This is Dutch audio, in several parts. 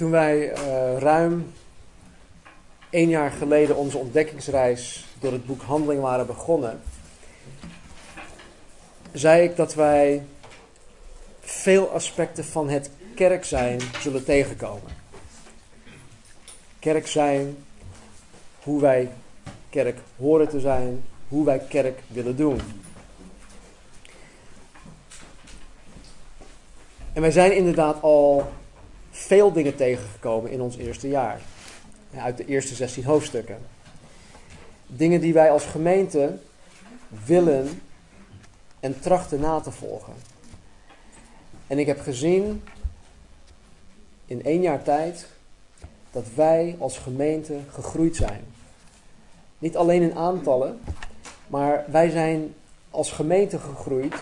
toen wij uh, ruim één jaar geleden onze ontdekkingsreis door het boek Handeling waren begonnen, zei ik dat wij veel aspecten van het kerk zijn zullen tegenkomen. Kerk zijn, hoe wij kerk horen te zijn, hoe wij kerk willen doen. En wij zijn inderdaad al veel dingen tegengekomen in ons eerste jaar. Uit de eerste 16 hoofdstukken. Dingen die wij als gemeente willen en trachten na te volgen. En ik heb gezien in één jaar tijd dat wij als gemeente gegroeid zijn. Niet alleen in aantallen, maar wij zijn als gemeente gegroeid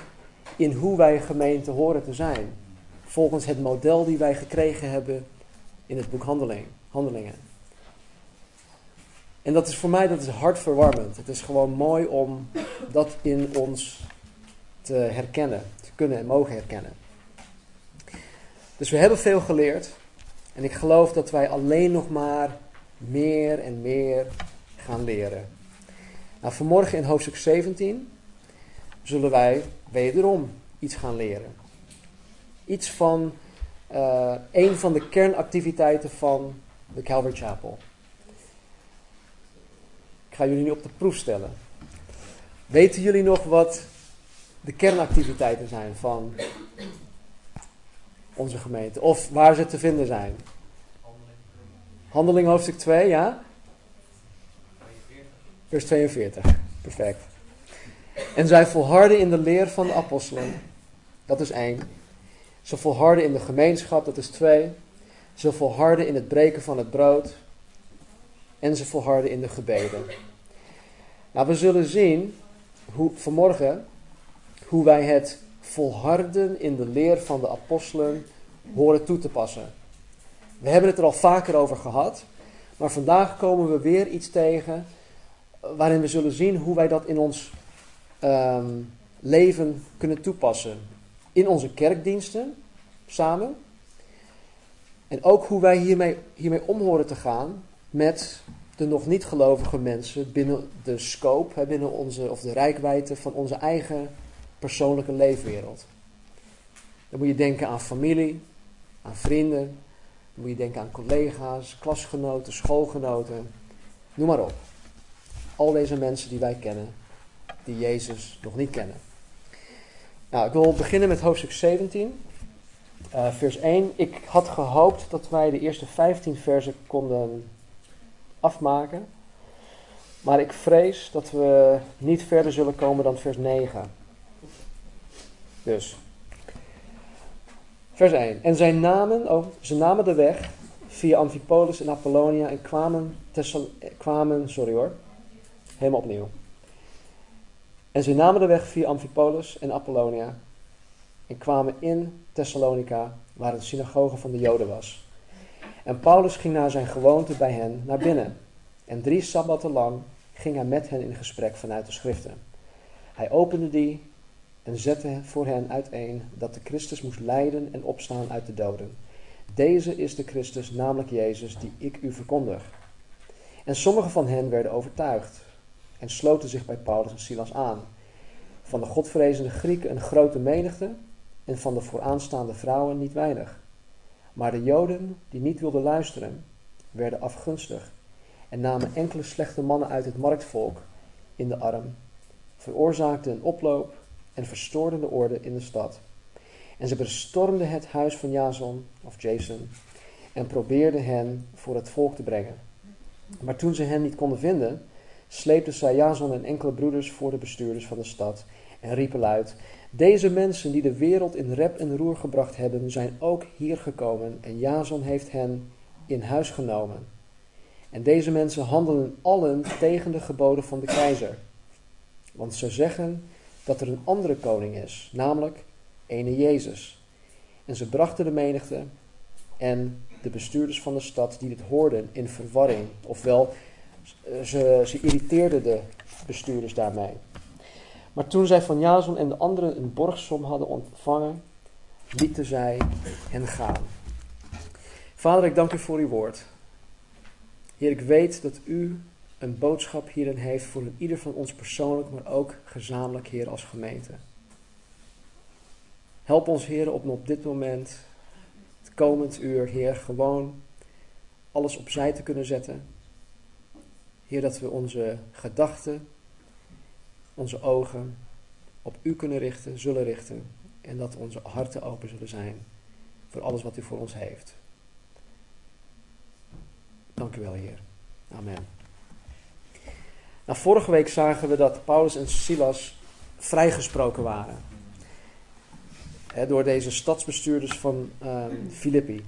in hoe wij gemeente horen te zijn. Volgens het model die wij gekregen hebben in het boek Handeling, Handelingen. En dat is voor mij dat is hartverwarmend. Het is gewoon mooi om dat in ons te herkennen, te kunnen en mogen herkennen. Dus we hebben veel geleerd. En ik geloof dat wij alleen nog maar meer en meer gaan leren. Nou, vanmorgen in hoofdstuk 17 zullen wij wederom iets gaan leren. Iets van uh, een van de kernactiviteiten van de Calvary Chapel. Ik ga jullie nu op de proef stellen. Weten jullie nog wat de kernactiviteiten zijn van onze gemeente? Of waar ze te vinden zijn? Handeling hoofdstuk 2, ja? Vers 42. Perfect. En zij volharden in de leer van de apostelen. Dat is één. Ze volharden in de gemeenschap. Dat is twee. Ze volharden in het breken van het brood. En ze volharden in de gebeden. Nou, we zullen zien hoe, vanmorgen hoe wij het volharden in de leer van de apostelen horen toe te passen. We hebben het er al vaker over gehad, maar vandaag komen we weer iets tegen waarin we zullen zien hoe wij dat in ons ehm, leven kunnen toepassen. In onze kerkdiensten samen. En ook hoe wij hiermee, hiermee om horen te gaan met de nog niet gelovige mensen binnen de scope, binnen onze, of de rijkwijde van onze eigen persoonlijke leefwereld. Dan moet je denken aan familie, aan vrienden, dan moet je denken aan collega's, klasgenoten, schoolgenoten, noem maar op. Al deze mensen die wij kennen, die Jezus nog niet kennen. Nou, ik wil beginnen met hoofdstuk 17, uh, eh, vers 1. Ik had gehoopt dat wij de eerste 15 versen konden afmaken. Maar ik vrees dat we niet verder zullen komen dan vers 9. Dus. Vers 1. En zij namen, oh, ze namen de weg via Amphipolis en Apollonia en kwamen, kwamen sorry hoor, helemaal opnieuw. En ze namen de weg via Amphipolis en Apollonia en kwamen in Thessalonica, waar een synagoge van de Joden was. En Paulus ging naar zijn gewoonte bij hen naar binnen. En drie sabbatten lang ging hij met hen in gesprek vanuit de schriften. Hij opende die en zette voor hen uiteen dat de Christus moest lijden en opstaan uit de doden. Deze is de Christus, namelijk Jezus, die ik u verkondig. En sommigen van hen werden overtuigd en sloten zich bij Paulus en Silas aan. Van de godvrezende Grieken een grote menigte en van de vooraanstaande vrouwen niet weinig. Maar de Joden die niet wilden luisteren, werden afgunstig en namen enkele slechte mannen uit het marktvolk in de arm, veroorzaakten een oploop en verstoorden de orde in de stad. En ze bestormden het huis van Jason, of Jason, en probeerden hen voor het volk te brengen. Maar toen ze hen niet konden vinden, sleepten zij Jason en enkele broeders voor de bestuurders van de stad en riepen luid: Deze mensen die de wereld in rep en roer gebracht hebben, zijn ook hier gekomen en Jason heeft hen in huis genomen. En deze mensen handelen allen tegen de geboden van de keizer. Want ze zeggen dat er een andere koning is, namelijk ene Jezus. En ze brachten de menigte en de bestuurders van de stad die dit hoorden in verwarring. Ofwel, ze, ze irriteerden de bestuurders daarmee. Maar toen zij van Jason en de anderen een borgsom hadden ontvangen, lieten zij hen gaan. Vader, ik dank u voor uw woord. Heer, ik weet dat u een boodschap hierin heeft voor ieder van ons persoonlijk, maar ook gezamenlijk, Heer, als gemeente. Help ons, Heer, om op dit moment, het komend uur, Heer, gewoon alles opzij te kunnen zetten. Heer, dat we onze gedachten, onze ogen op U kunnen richten, zullen richten. En dat onze harten open zullen zijn voor alles wat U voor ons heeft. Dank u wel, Heer. Amen. Nou, vorige week zagen we dat Paulus en Silas vrijgesproken waren. door deze stadsbestuurders van um, Filippi.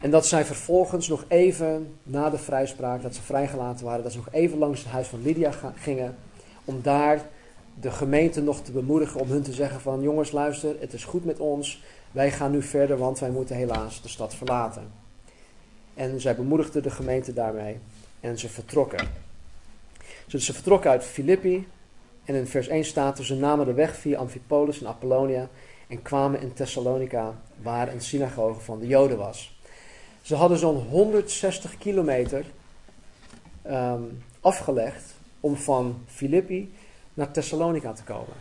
En dat zij vervolgens nog even na de vrijspraak, dat ze vrijgelaten waren, dat ze nog even langs het huis van Lydia gingen. Om daar de gemeente nog te bemoedigen. Om hun te zeggen van jongens luister, het is goed met ons. Wij gaan nu verder, want wij moeten helaas de stad verlaten. En zij bemoedigden de gemeente daarmee. En ze vertrokken. Dus ze vertrokken uit Filippi. En in vers 1 staat: ze namen de weg via Amphipolis en Apollonia. En kwamen in Thessalonica, waar een synagoge van de Joden was. Ze hadden zo'n 160 kilometer ehm, afgelegd om van Filippi naar Thessalonica te komen.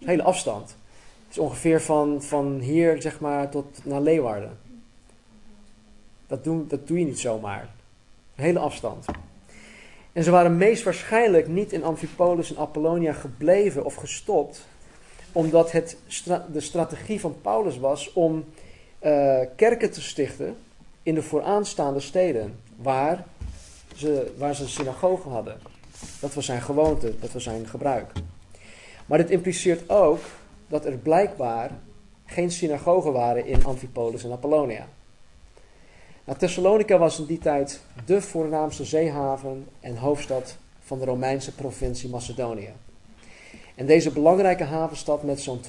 een hele afstand. Het is ongeveer van, van hier zeg maar tot naar Leeuwarden. Dat, doen, dat doe je niet zomaar. Een hele afstand. En ze waren meest waarschijnlijk niet in Amphipolis en Apollonia gebleven of gestopt, omdat het de strategie van Paulus was om uh, kerken te stichten in de vooraanstaande steden, waar ze, waar ze synagogen hadden. Dat was zijn gewoonte, dat was zijn gebruik. Maar dit impliceert ook dat er blijkbaar geen synagogen waren in Amphipolis en Apollonia. Nou, Thessalonica was in die tijd de voornaamste zeehaven en hoofdstad van de Romeinse provincie Macedonië. En deze belangrijke havenstad met zo'n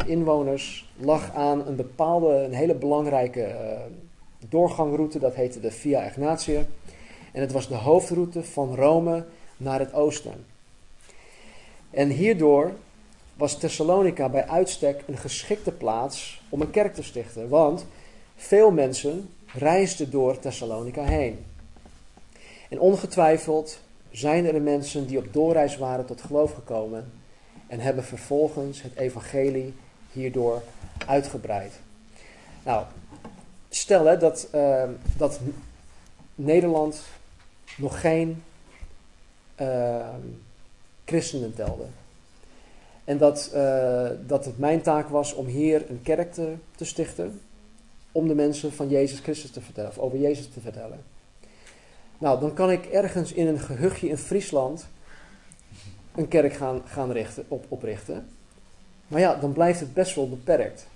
200.000 inwoners lag aan een bepaalde, een hele belangrijke uh, doorgangroute, dat heette de Via Egnatia. En het was de hoofdroute van Rome naar het oosten. En hierdoor was Thessalonica bij uitstek een geschikte plaats om een kerk te stichten, want veel mensen reisde door Thessalonica heen. En ongetwijfeld zijn er mensen die op doorreis waren tot geloof gekomen en hebben vervolgens het evangelie hierdoor uitgebreid. Nou, stel hè, dat, uh, dat Nederland nog geen uh, christenen telde. En dat, uh, dat het mijn taak was om hier een kerk te, te stichten om de mensen van Jezus Christus te vertellen, of over Jezus te vertellen. Nou, dan kan ik ergens in een gehuchtje in Friesland een kerk gaan, gaan richten, op, oprichten. Maar ja, dan blijft het best wel beperkt.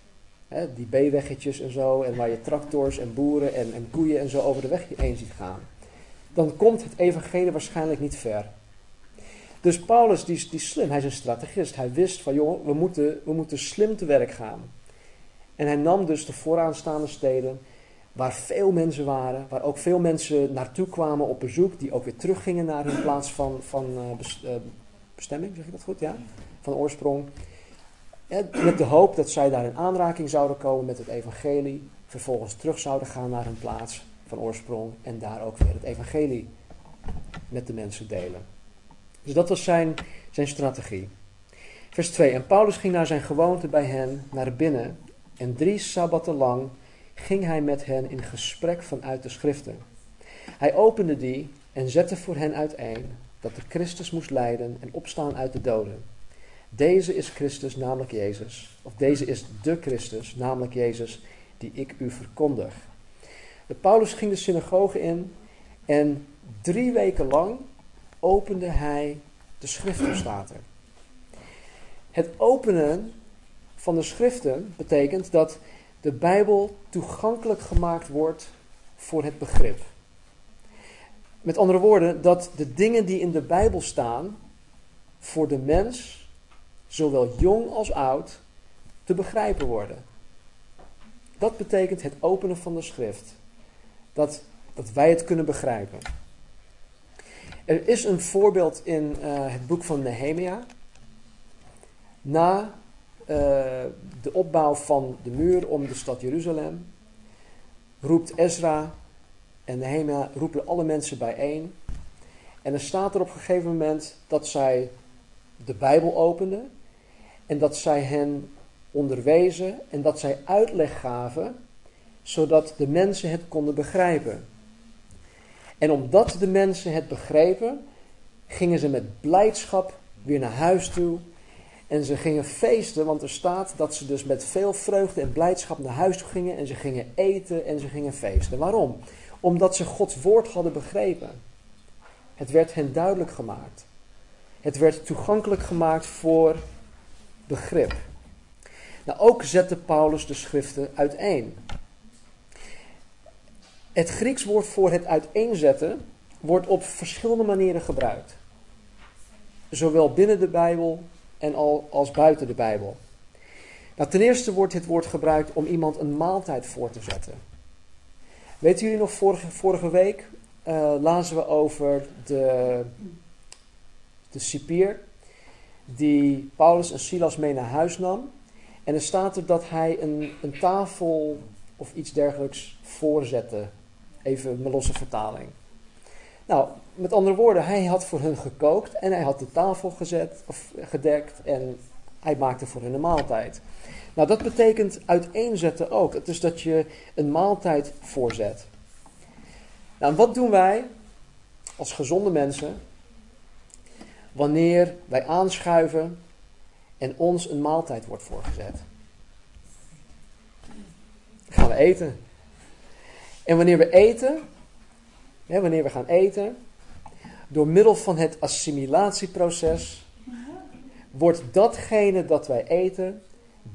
Die B-weggetjes en zo, en waar je tractors en boeren en, en koeien en zo over de weg heen ziet gaan. Dan komt het evangelie waarschijnlijk niet ver. Dus Paulus, die, die slim, hij is een strategist. Hij wist van, jongen, we moeten, we moeten slim te werk gaan. En hij nam dus de vooraanstaande steden, waar veel mensen waren, waar ook veel mensen naartoe kwamen op bezoek, die ook weer teruggingen naar hun plaats van, van uh, bestemming, zeg ik dat goed? Ja? Van oorsprong. Met de hoop dat zij daar in aanraking zouden komen met het evangelie, vervolgens terug zouden gaan naar hun plaats van oorsprong en daar ook weer het evangelie met de mensen delen. Dus dat was zijn, zijn strategie. Vers 2. En Paulus ging naar zijn gewoonte bij hen naar binnen en drie sabbatten lang ging hij met hen in gesprek vanuit de schriften. Hij opende die en zette voor hen uiteen dat de Christus moest lijden en opstaan uit de doden. Deze is Christus, namelijk Jezus. Of deze is de Christus, namelijk Jezus, die ik u verkondig. De Paulus ging de synagoge in en drie weken lang opende hij de schriften, staat er. Het openen van de schriften betekent dat de Bijbel toegankelijk gemaakt wordt voor het begrip. Met andere woorden, dat de dingen die in de Bijbel staan voor de mens, zowel jong als oud, te begrijpen worden. Dat betekent het openen van de schrift. Dat, dat wij het kunnen begrijpen. Er is een voorbeeld in uh, het boek van Nehemia. Na, uh, de opbouw van de muur om de stad Jeruzalem roept Ezra en Nehemia roepen alle mensen bijeen. En er staat er op een gegeven moment dat zij de Bijbel openden en dat zij hen onderwezen en dat zij uitleg gaven, zodat de mensen het konden begrijpen. En omdat de mensen het begrepen, gingen ze met blijdschap weer naar huis toe. En ze gingen feesten, want er staat dat ze dus met veel vreugde en blijdschap naar huis toe gingen. En ze gingen eten en ze gingen feesten. Waarom? Omdat ze Gods woord hadden begrepen. Het werd hen duidelijk gemaakt. Het werd toegankelijk gemaakt voor begrip. Nou, ook zette Paulus de schriften uiteen. Het Grieks woord voor het uiteenzetten wordt op verschillende manieren gebruikt. Zowel binnen de Bijbel en al als buiten de Bijbel. Nou, ten eerste wordt dit woord gebruikt om iemand een maaltijd voor te zetten. Weten jullie nog, vorige, vorige week uh, lazen we over de, de cipier die Paulus en Silas mee naar huis nam. En er staat er dat hij een, een tafel of iets dergelijks voorzette. Even mijn losse vertaling. Nou, met andere woorden, hij had voor hun gekookt en hij had de tafel gezet, of gedekt en hij maakte voor hun een maaltijd. Nou, dat betekent uiteenzetten ook. Het is dat je een maaltijd voorzet. Nou, wat doen wij als gezonde mensen wanneer wij aanschuiven en ons een maaltijd wordt voorgezet? Gaan we eten. En wanneer we eten, hè, wanneer we gaan eten, door middel van het assimilatieproces, wordt datgene dat wij eten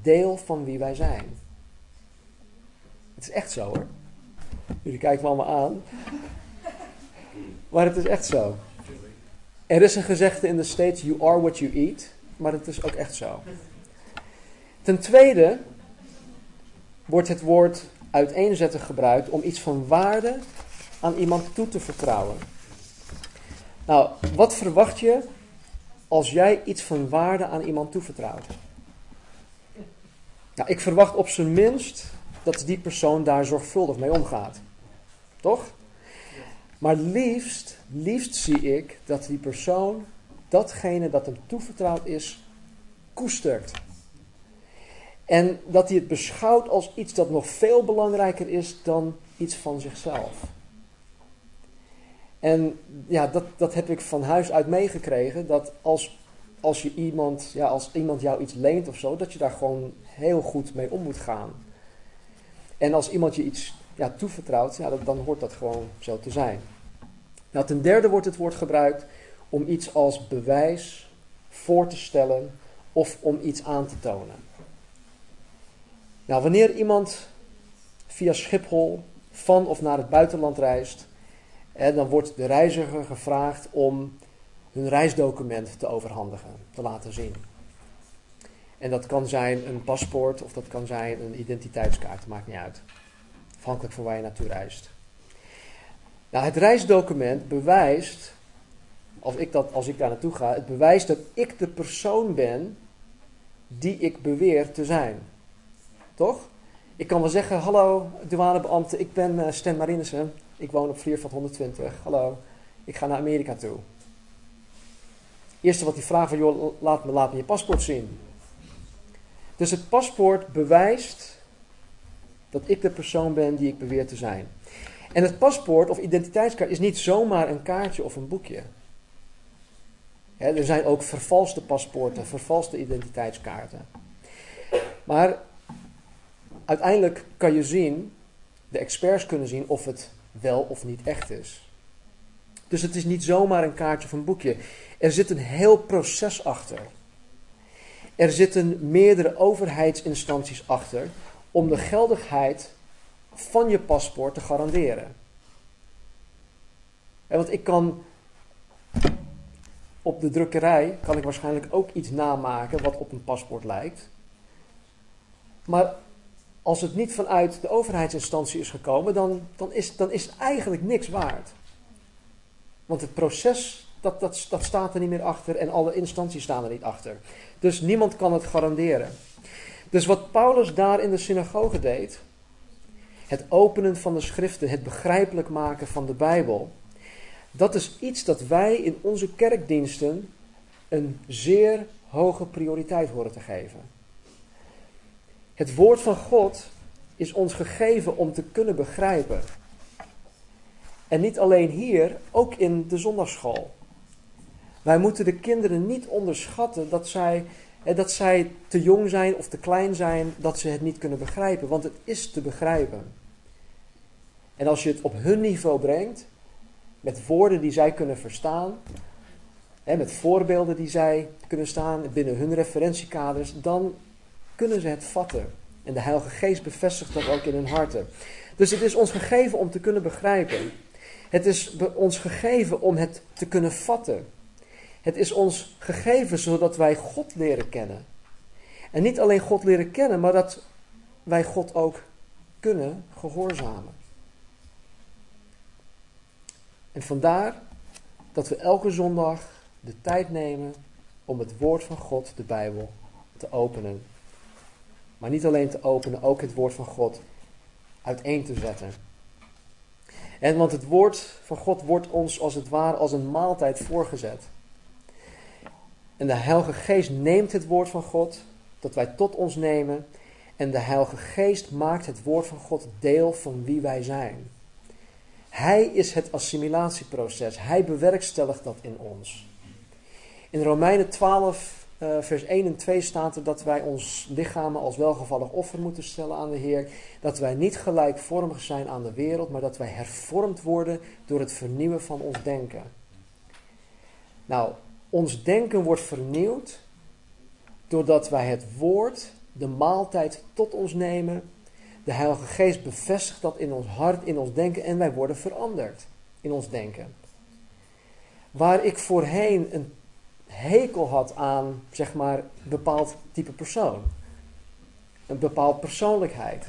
deel van wie wij zijn. Het is echt zo hoor. Jullie kijken me allemaal aan. Maar het is echt zo. Er is een gezegde in de States: You are what you eat. Maar het is ook echt zo. Ten tweede wordt het woord uiteenzetten gebruikt om iets van waarde aan iemand toe te vertrouwen. Nou, wat verwacht je als jij iets van waarde aan iemand toevertrouwt? Nou, ik verwacht op zijn minst dat die persoon daar zorgvuldig mee omgaat. Toch? Maar liefst, liefst zie ik dat die persoon datgene dat hem toevertrouwd is, koestert. En dat hij het beschouwt als iets dat nog veel belangrijker is dan iets van zichzelf. En ja, dat, dat heb ik van huis uit meegekregen. Dat als, als, je iemand, ja, als iemand jou iets leent of zo, dat je daar gewoon heel goed mee om moet gaan. En als iemand je iets ja, toevertrouwt, ja, dan hoort dat gewoon zo te zijn. Ten derde wordt het woord gebruikt om iets als bewijs voor te stellen of om iets aan te tonen. Nou, wanneer iemand via Schiphol van of naar het buitenland reist, dan wordt de reiziger gevraagd om hun reisdocument te overhandigen, te laten zien. En dat kan zijn een paspoort of dat kan zijn een identiteitskaart, maakt niet uit. Afhankelijk van waar je naartoe reist. Nou, het reisdocument bewijst, als ik, dat, als ik daar naartoe ga, het bewijst dat ik de persoon ben die ik beweer te zijn. Toch? Ik kan wel zeggen, hallo douanebeambte, ik ben uh, Stan Marinissen. Ik woon op Vlierveld 120. Hallo, ik ga naar Amerika toe. Eerste wat hij vraagt van, joh, laat me, laat me je paspoort zien. Dus het paspoort bewijst dat ik de persoon ben die ik beweer te zijn. En het paspoort of identiteitskaart is niet zomaar een kaartje of een boekje. er zijn ook vervalste paspoorten, vervalste identiteitskaarten. Maar uiteindelijk kan je zien, de experts kunnen zien of het wel of niet echt is. Dus het is niet zomaar een kaartje of een boekje. Er zit een heel proces achter. Er zitten meerdere overheidsinstanties achter om de geldigheid van je paspoort te garanderen. want ik kan op de drukkerij kan ik waarschijnlijk ook iets namaken wat op een paspoort lijkt. Maar als het niet vanuit de overheidsinstantie is gekomen, dan, dan, is, dan is het eigenlijk niks waard. Want het proces, dat, dat staat er niet meer achter en alle instanties staan er niet achter. Dus niemand kan het garanderen. Dus wat Paulus daar in de synagoge deed, het openen van de schriften, het begrijpelijk maken van de Bijbel, dat is iets dat wij in onze kerkdiensten een zeer hoge prioriteit horen te geven. Het woord van God is ons gegeven om te kunnen begrijpen. En niet alleen hier, ook in de zondagschool. Wij moeten de kinderen niet onderschatten dat zij, dat zij te jong zijn of te klein zijn, dat ze het niet kunnen begrijpen. Want het is te begrijpen. En als je het op hun niveau brengt, met woorden die zij kunnen verstaan, met voorbeelden die zij kunnen staan binnen hun referentiekaders, dan kunnen ze het vatten. En de Heilige Geest bevestigt dat ook in hun harten. Dus het is ons gegeven om te kunnen begrijpen. Het is ons gegeven om het te kunnen vatten. Het is ons gegeven zodat wij God leren kennen. En niet alleen God leren kennen, maar dat wij God ook kunnen gehoorzamen. En vandaar dat we elke zondag de tijd nemen om het woord van God, de Bijbel, te openen. Maar niet alleen te openen, ook het woord van God uiteen te zetten. En want het woord van God wordt ons als het ware als een maaltijd voorgezet. En de Heilige Geest neemt het woord van God, dat wij tot ons nemen. En de Heilige Geest maakt het woord van God deel van wie wij zijn. Hij is het assimilatieproces. Hij bewerkstelligt dat in ons. In Romeinen 12, uh, vers 1 en 2 staat er dat wij ons lichamen als welgevallig offer moeten stellen aan de Heer. Dat wij niet gelijkvormig zijn aan de wereld, maar dat wij hervormd worden door het vernieuwen van ons denken. Nou, ons denken wordt vernieuwd doordat wij het woord, de maaltijd tot ons nemen. De Heilige Geest bevestigt dat in ons hart, in ons denken en wij worden veranderd in ons denken. Waar ik voorheen een hekel had aan, zeg maar, een bepaald type persoon, een bepaald persoonlijkheid,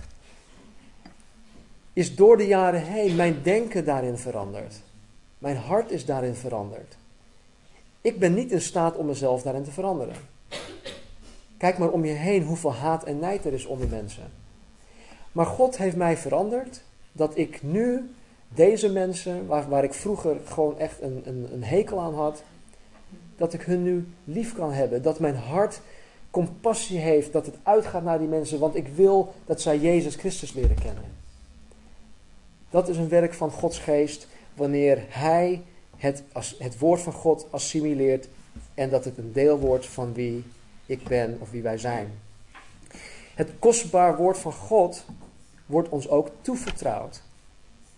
is door de jaren heen mijn denken daarin veranderd. Mijn hart is daarin veranderd. Ik ben niet in staat om mezelf daarin te veranderen. Kijk maar om je heen hoeveel haat en nijd er is onder mensen. Maar God heeft mij veranderd dat ik nu deze mensen, waar, waar ik vroeger gewoon echt een, een, een hekel aan had, dat ik hun nu lief kan hebben. Dat mijn hart compassie heeft, dat het uitgaat naar die mensen, want ik wil dat zij Jezus Christus leren kennen. Dat is een werk van Gods geest wanneer Hij het, het woord van God assimileert en dat het een deel wordt van wie ik ben of wie wij zijn. Het kostbaar woord van God wordt ons ook toevertrouwd.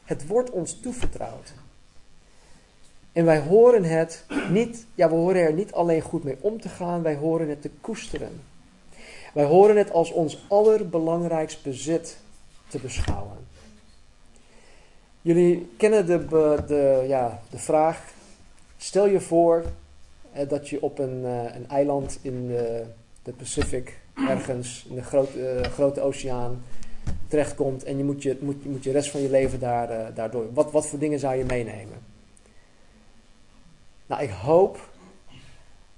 Het wordt ons toevertrouwd. En wij horen het niet, ja, we horen er niet alleen goed mee om te gaan, wij horen het te koesteren. Wij horen het als ons allerbelangrijkst bezit te beschouwen. Jullie kennen de, de, ja, de vraag, stel je voor eh, dat je op een, eh, een eiland in de, de Pacific, ergens in de grote, uh, grote oceaan, terechtkomt en je moet je, moet, moet je rest van je leven daar, uh, daardoor. Wat, wat voor dingen zou je meenemen? Nou, ik hoop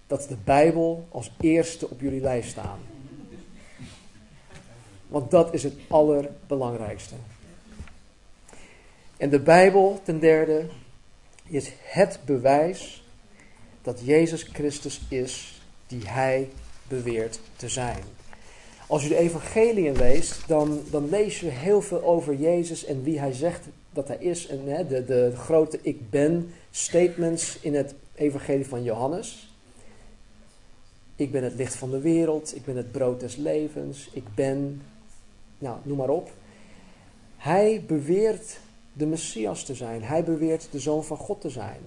dat de Bijbel als eerste op jullie lijst staat. Want dat is het allerbelangrijkste. En de Bijbel, ten derde, is het bewijs dat Jezus Christus is die Hij beweert te zijn. Als je de evangeliën leest, dan, dan lees je heel veel over Jezus en wie Hij zegt dat Hij is. En hè, de, de grote ik ben statements in het evangelie van Johannes. Ik ben het licht van de wereld, ik ben het brood des levens, ik ben, nou, noem maar op. Hij beweert de Messias te zijn. Hij beweert de Zoon van God te zijn.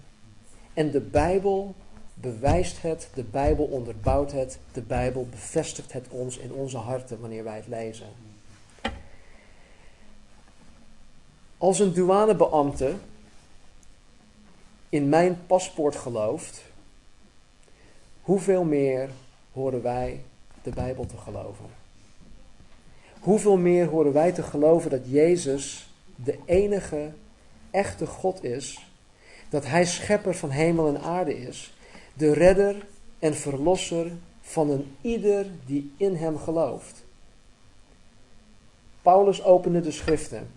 En de Bijbel bewijst het, de Bijbel onderbouwt het, de Bijbel bevestigt het ons in onze harten wanneer wij het lezen. Als een douanebeambte in mijn paspoort gelooft, hoeveel meer horen wij de Bijbel te geloven? Hoeveel meer horen wij te geloven dat Jezus de enige echte God is, dat Hij schepper van hemel en aarde is, de redder en verlosser van een ieder die in Hem gelooft. Paulus opende de schriften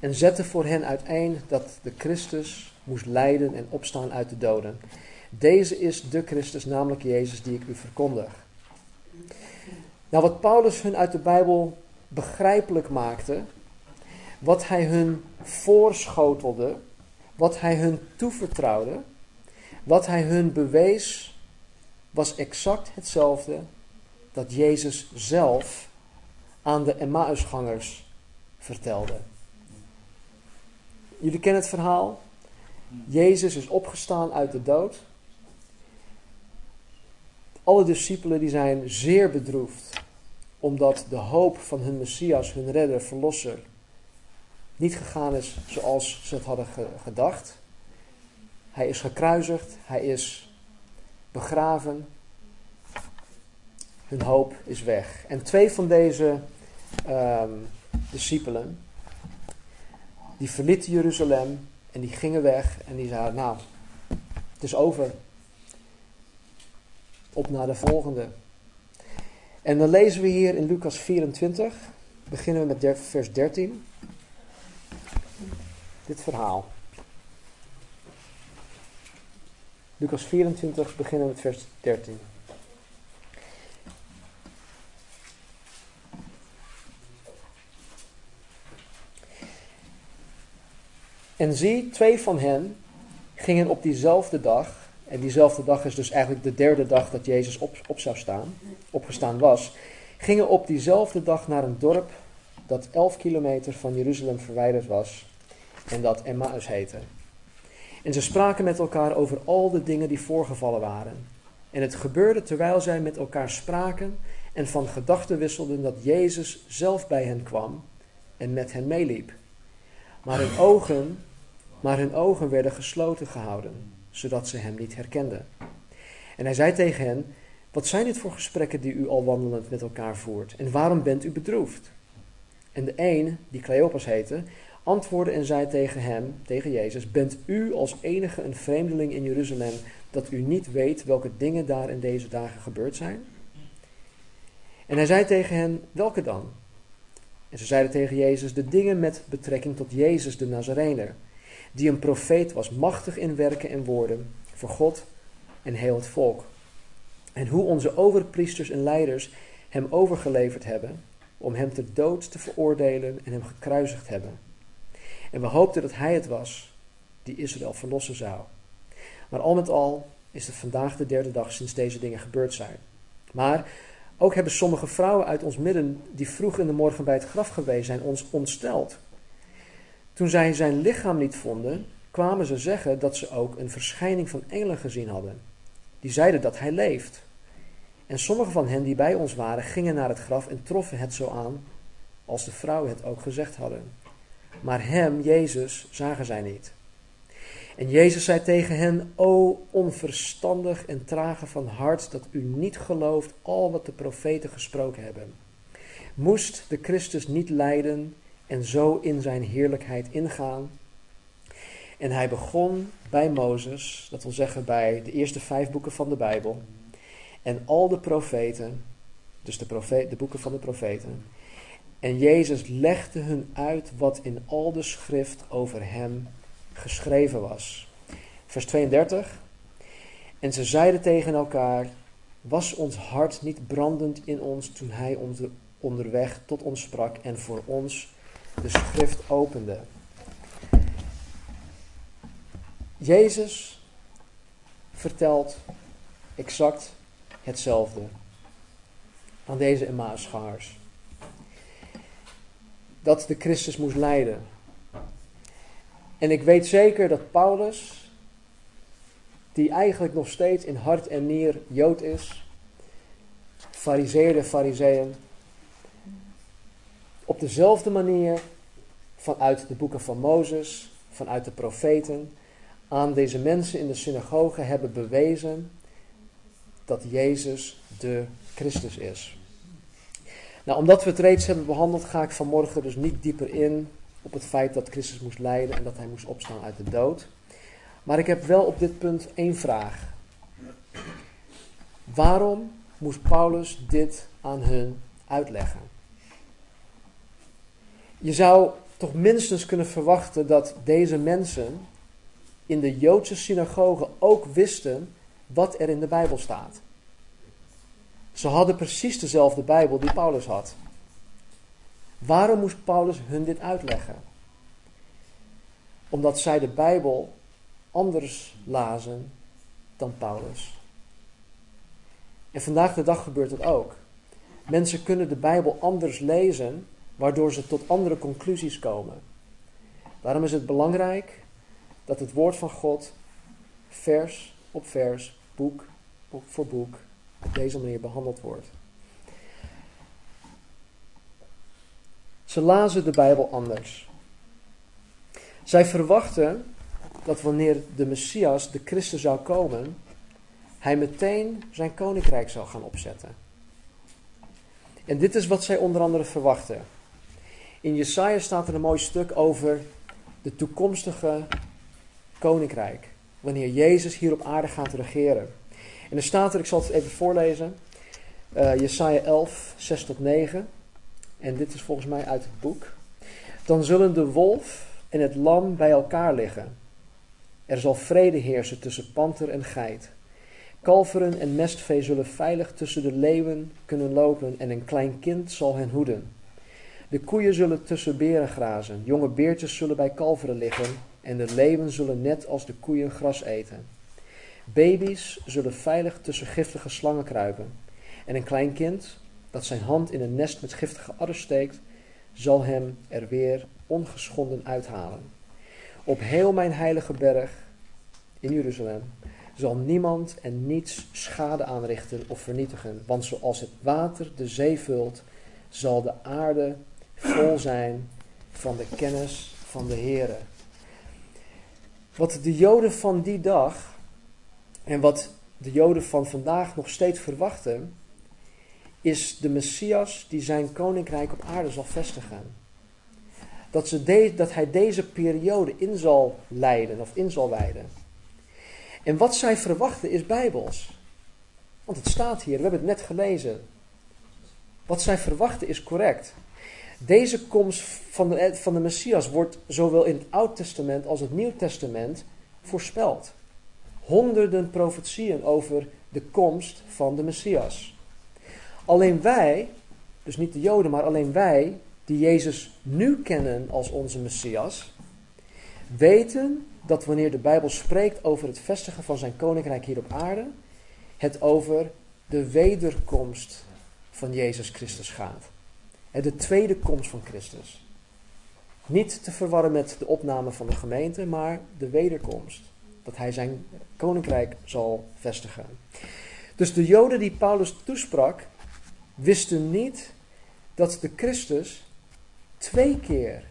en zette voor hen uiteen dat de Christus moest lijden en opstaan uit de doden. Deze is de Christus, namelijk Jezus, die ik u verkondig. Nou, wat Paulus hun uit de Bijbel begrijpelijk maakte, wat hij hun voorschotelde, wat hij hun toevertrouwde, wat hij hun bewees, was exact hetzelfde dat Jezus zelf aan de Emmausgangers vertelde. Jullie kennen het verhaal. Jezus is opgestaan uit de dood. Alle discipelen die zijn zeer bedroefd omdat de hoop van hun Messias, hun redder, verlosser, niet gegaan is zoals ze het hadden gedacht. Hij is gekruisigd, hij is begraven. Hun hoop is weg. En twee van deze um, discipelen, die verlieten Jeruzalem en die gingen weg en die zeiden, nou, het is over. Op naar de volgende. En dan lezen we hier in Lucas 24, beginnen we met vers 13, dit verhaal. Lucas 24, beginnen met vers 13. En zie, twee van hen gingen op diezelfde dag en diezelfde dag is dus eigenlijk de derde dag dat Jezus op, op zou staan, opgestaan was, gingen op diezelfde dag naar een dorp dat 11 kilometer van Jeruzalem verwijderd was en dat Emmaus heette. En ze spraken met elkaar over al de dingen die voorgevallen waren. En het gebeurde terwijl zij met elkaar spraken en van gedachten wisselden dat Jezus zelf bij hen kwam en met hen meeliep. Maar hun ogen, maar hun ogen werden gesloten gehouden zodat ze hem niet herkenden. En hij zei tegen hen: Wat zijn dit voor gesprekken die u al wandelend met elkaar voert? En waarom bent u bedroefd? En de een, die Cleopas heette, antwoordde en zei tegen hem, tegen Jezus: Bent u als enige een vreemdeling in Jeruzalem dat u niet weet welke dingen daar in deze dagen gebeurd zijn? En hij zei tegen hen: Welke dan? En ze zeiden tegen Jezus: De dingen met betrekking tot Jezus de Nazarener die een profeet was, machtig in werken en woorden voor God en heel het volk. En hoe onze overpriesters en leiders hem overgeleverd hebben om hem ter dood te veroordelen en hem gekruisigd hebben. En we hoopten dat hij het was die Israël verlossen zou. Maar al met al is het vandaag de derde dag sinds deze dingen gebeurd zijn. Maar ook hebben sommige vrouwen uit ons midden, die vroeg in de morgen bij het graf geweest zijn, ons ontsteld. Toen zij zijn lichaam niet vonden, kwamen ze zeggen dat ze ook een verschijning van engelen gezien hadden. Die zeiden dat hij leeft. En sommige van hen die bij ons waren, gingen naar het graf en troffen het zo aan als de vrouwen het ook gezegd hadden. Maar hem, Jezus, zagen zij niet. En Jezus zei tegen hen: O onverstandig en trage van hart, dat u niet gelooft al wat de profeten gesproken hebben. Moest de Christus niet lijden en zo in zijn heerlijkheid ingaan. En hij begon bij Mozes, dat wil zeggen bij de eerste vijf boeken van de Bijbel, en al de profeten, dus de, de boeken van de profeten. En Jezus legde hun uit wat in al de schrift over hem geschreven was. Vers 32. En ze zeiden tegen elkaar: Was ons hart niet brandend in ons toen hij onderweg tot ons sprak en voor ons de schrift opende. Jezus vertelt exact hetzelfde aan deze Emmausgangers. Dat de Christus moest lijden. En ik weet zeker dat Paulus, die eigenlijk nog steeds in hart en nier Jood is, fariseer de fariseeën, op dezelfde manier vanuit de boeken van Mozes, vanuit de profeten, aan deze mensen in de synagoge hebben bewezen dat Jezus de Christus is. Nou, omdat we het reeds hebben behandeld, ga ik vanmorgen dus niet dieper in op het feit dat Christus moest lijden en dat hij moest opstaan uit de dood. Maar ik heb wel op dit punt één vraag. Waarom moest Paulus dit aan hun uitleggen? Je zou toch minstens kunnen verwachten dat deze mensen in de Joodse synagoge ook wisten wat er in de Bijbel staat. Ze hadden precies dezelfde Bijbel die Paulus had. Waarom moest Paulus hun dit uitleggen? Omdat zij de Bijbel anders lazen dan Paulus. En vandaag de dag gebeurt het ook. Mensen kunnen de Bijbel anders lezen, waardoor ze tot andere conclusies komen. Daarom is het belangrijk dat het woord van God vers op vers, boek voor boek, op deze manier behandeld wordt. Ze lazen de Bijbel anders. Zij verwachten dat wanneer de Messias, de Christus, zou komen, hij meteen zijn koninkrijk zou gaan opzetten. En dit is wat zij onder andere verwachten. In Jesaja staat er een mooi stuk over de toekomstige koninkrijk. Wanneer Jezus hier op aarde gaat regeren. En er staat er, ik zal het even voorlezen. Uh, Jesaja 11, 6 tot 9. En dit is volgens mij uit het boek. Dan zullen de wolf en het lam bij elkaar liggen. Er zal vrede heersen tussen panter en geit. Kalveren en mestvee zullen veilig tussen de leeuwen kunnen lopen en een klein kind zal hen hoeden. De koeien zullen tussen beren grazen, jonge beertjes zullen bij kalveren liggen en de leeuwen zullen net als de koeien gras eten. Baby's zullen veilig tussen giftige slangen kruipen en een klein kind dat zijn hand in een nest met giftige adders steekt, zal hem er weer ongeschonden uithalen. Op heel mijn heilige berg in Jeruzalem zal niemand en niets schade aanrichten of vernietigen, want zoals het water de zee vult, zal de aarde vol zijn van de kennis van de Heere. Wat de Joden van die dag en wat de Joden van vandaag nog steeds verwachten, is de Messias die zijn koninkrijk op aarde zal vestigen. Dat, ze dat hij deze periode in zal leiden of in zal wijden. En wat zij verwachten is bijbels. Want het staat hier, we hebben het net gelezen. Wat zij verwachten is correct. Deze komst van de, van de Messias wordt zowel in het Oud Testament als het Nieuw Testament voorspeld. Honderden profetieën over de komst van de Messias. Alleen wij, dus niet de Joden, maar alleen wij, die Jezus nu kennen als onze Messias, weten dat wanneer de Bijbel spreekt over het vestigen van zijn koninkrijk hier op aarde, het over de wederkomst van Jezus Christus gaat. En de tweede komst van Christus. Niet te verwarren met de opname van de gemeente, maar de wederkomst. Dat hij zijn koninkrijk zal vestigen. Dus de Joden die Paulus toesprak, wisten niet dat de Christus twee keer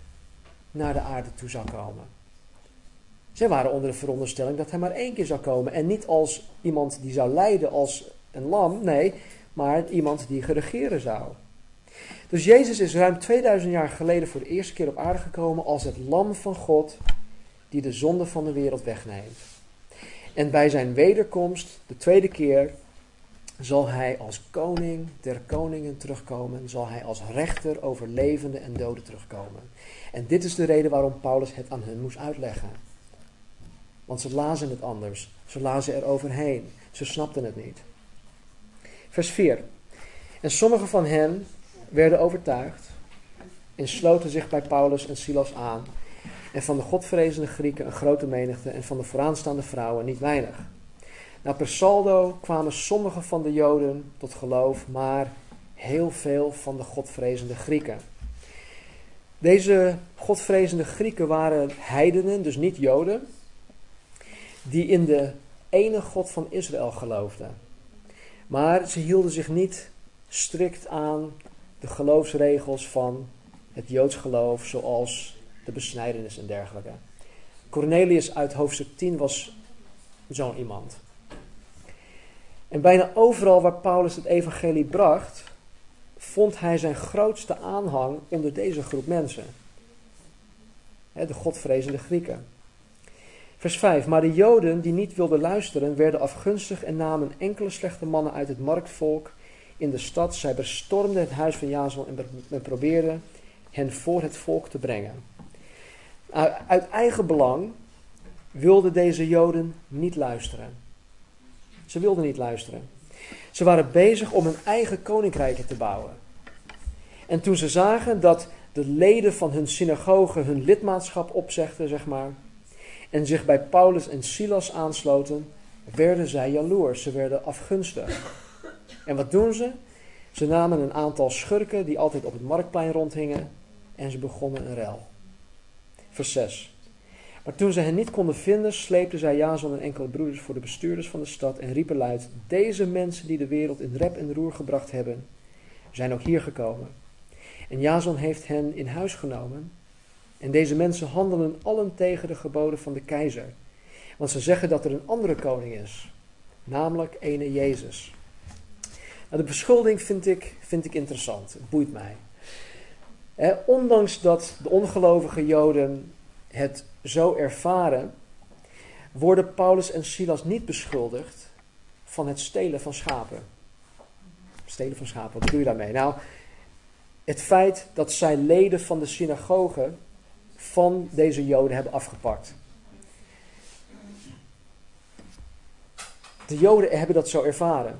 naar de aarde toe zou komen. Zij waren onder de veronderstelling dat hij maar één keer zou komen. En niet als iemand die zou lijden als een lam, nee, maar iemand die geregeren zou. Dus Jezus is ruim 2000 jaar geleden voor de eerste keer op aarde gekomen als het lam van God die de zonde van de wereld wegneemt. En bij zijn wederkomst, de tweede keer, zal hij als koning der koningen terugkomen, zal hij als rechter over levenden en doden terugkomen. En dit is de reden waarom Paulus het aan hen moest uitleggen. Want ze lazen het anders, ze lazen er overheen, ze snapten het niet. Vers 4. En sommigen van hen werden overtuigd en sloten zich bij Paulus en Silas aan. En van de godvrezende Grieken een grote menigte en van de vooraanstaande vrouwen niet weinig. Nou, per saldo kwamen sommige van de Joden tot geloof, maar heel veel van de godvrezende Grieken. Deze godvrezende Grieken waren heidenen, dus niet Joden, die in de ene God van Israël geloofden. Maar ze hielden zich niet strikt aan de geloofsregels van het Joods geloof, zoals de besnijdenis en dergelijke. Cornelius uit hoofdstuk 10 was zo'n iemand. En bijna overal waar Paulus het evangelie bracht, vond hij zijn grootste aanhang onder deze groep mensen. De godvrezende Grieken. Vers 5. Maar de Joden die niet wilden luisteren, werden afgunstig en namen enkele slechte mannen uit het marktvolk in de stad. Zij bestormden het huis van Jason en probeerden hen voor het volk te brengen. Uit eigen belang wilden deze Joden niet luisteren. Ze wilden niet luisteren. Ze waren bezig om een eigen koninkrijk te bouwen. En toen ze zagen dat de leden van hun synagoge hun lidmaatschap opzegden, zeg maar, en zich bij Paulus en Silas aansloten, werden zij jaloers. Ze werden afgunstig. En wat doen ze? Ze namen een aantal schurken die altijd op het marktplein rondhingen en ze begonnen een rel. Vers 6. Maar toen ze hen niet konden vinden, sleepten zij Jason en enkele broeders voor de bestuurders van de stad en riepen luid: Deze mensen die de wereld in rep en roer gebracht hebben, zijn ook hier gekomen. En Jason heeft hen in huis genomen. En deze mensen handelen allen tegen de geboden van de keizer. Want ze zeggen dat er een andere koning is, namelijk ene Jezus. Nou, de beschuldiging vind ik, vind ik interessant, het boeit mij. Ondanks dat de ongelovige Joden het zo ervaren, worden Paulus en Silas niet beschuldigd van het stelen van schapen. Stelen van schapen, wat bedoel je daarmee? Nou, het feit dat zij leden van de synagoge van deze Joden hebben afgepakt. De Joden hebben dat zo ervaren.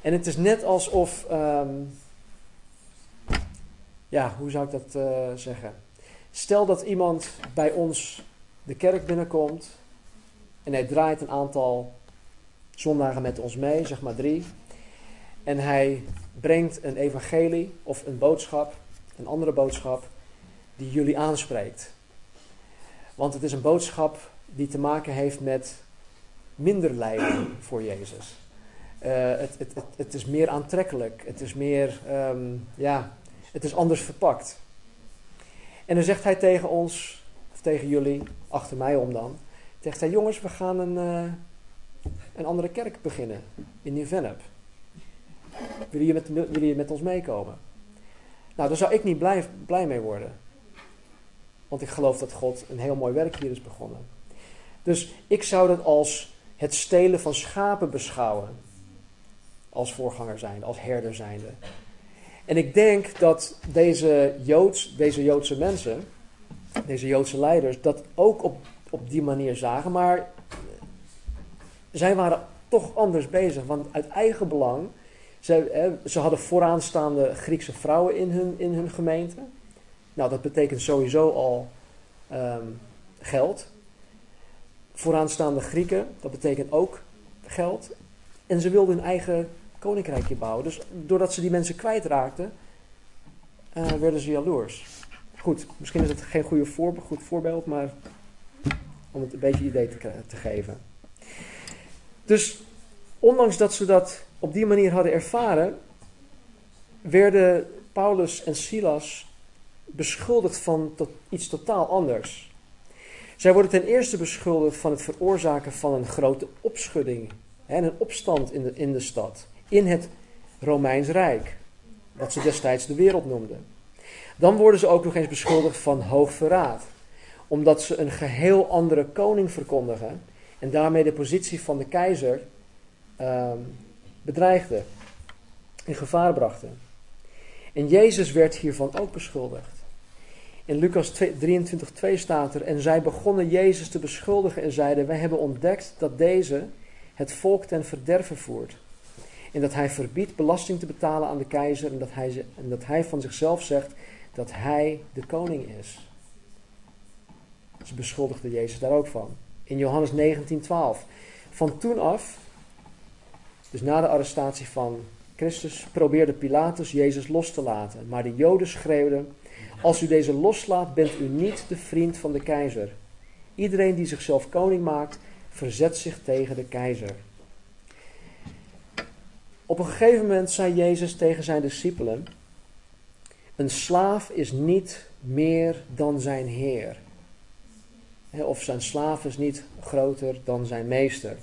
En het is net alsof, ehm, ja, hoe zou ik dat uh, zeggen? Stel dat iemand bij ons de kerk binnenkomt en hij draait een aantal zondagen met ons mee, zeg maar drie. En hij brengt een evangelie of een boodschap, een andere boodschap, die jullie aanspreekt. Want het is een boodschap die te maken heeft met minder lijden voor Jezus. Uh, het, het, het, het, is meer aantrekkelijk. Het is meer, um, ja, het is anders verpakt. En dan zegt hij tegen ons, of tegen jullie, achter mij om dan, zegt hij, jongens, we gaan een, uh, een andere kerk beginnen in Nieuw-Vennep. Willen jullie met, met ons meekomen? Nou, daar zou ik niet blij, blij mee worden. Want ik geloof dat God een heel mooi werk hier is begonnen. Dus ik zou dat als het stelen van schapen beschouwen. Als voorganger zijnde, als herder zijnde. En ik denk dat deze, Joods, deze Joodse mensen, deze Joodse leiders, dat ook op, op die manier zagen. Maar zij waren toch anders bezig. Want uit eigen belang, ze, ze hadden vooraanstaande Griekse vrouwen in hun, in hun gemeente. Nou, dat betekent sowieso al um, geld. Vooraanstaande Grieken, dat betekent ook geld. En ze wilden hun eigen koninkrijkje bouwen. Dus doordat ze die mensen kwijtraakten, uh, werden ze jaloers. Goed, misschien is het geen goede goed voorbeeld, maar om het een beetje idee te, te geven. Dus ondanks dat ze dat op die manier hadden ervaren, werden Paulus en Silas beschuldigd van tot iets totaal anders. Zij worden ten eerste beschuldigd van het veroorzaken van een grote opschudding en een opstand in in de stad in het Romeins Rijk, wat ze destijds de wereld noemden. Dan worden ze ook nog eens beschuldigd van hoogverraad, omdat ze een geheel andere koning verkondigen en daarmee de positie van de keizer uh, bedreigden, in gevaar brachten. En Jezus werd hiervan ook beschuldigd. In Lucas 23:2 staat er: En zij begonnen Jezus te beschuldigen en zeiden: Wij hebben ontdekt dat deze het volk ten verderven voert. En dat hij verbiedt belasting te betalen aan de keizer. En dat hij, en dat hij van zichzelf zegt dat hij de koning is. Ze beschuldigden Jezus daar ook van. In Johannes 19:12. Van toen af, dus na de arrestatie van Christus, probeerde Pilatus Jezus los te laten. Maar de Joden schreeuwden: Als u deze loslaat, bent u niet de vriend van de keizer. Iedereen die zichzelf koning maakt, verzet zich tegen de keizer. Op een gegeven moment zei Jezus tegen zijn discipelen: Een slaaf is niet meer dan zijn heer. Of zijn slaaf is niet groter dan zijn meester.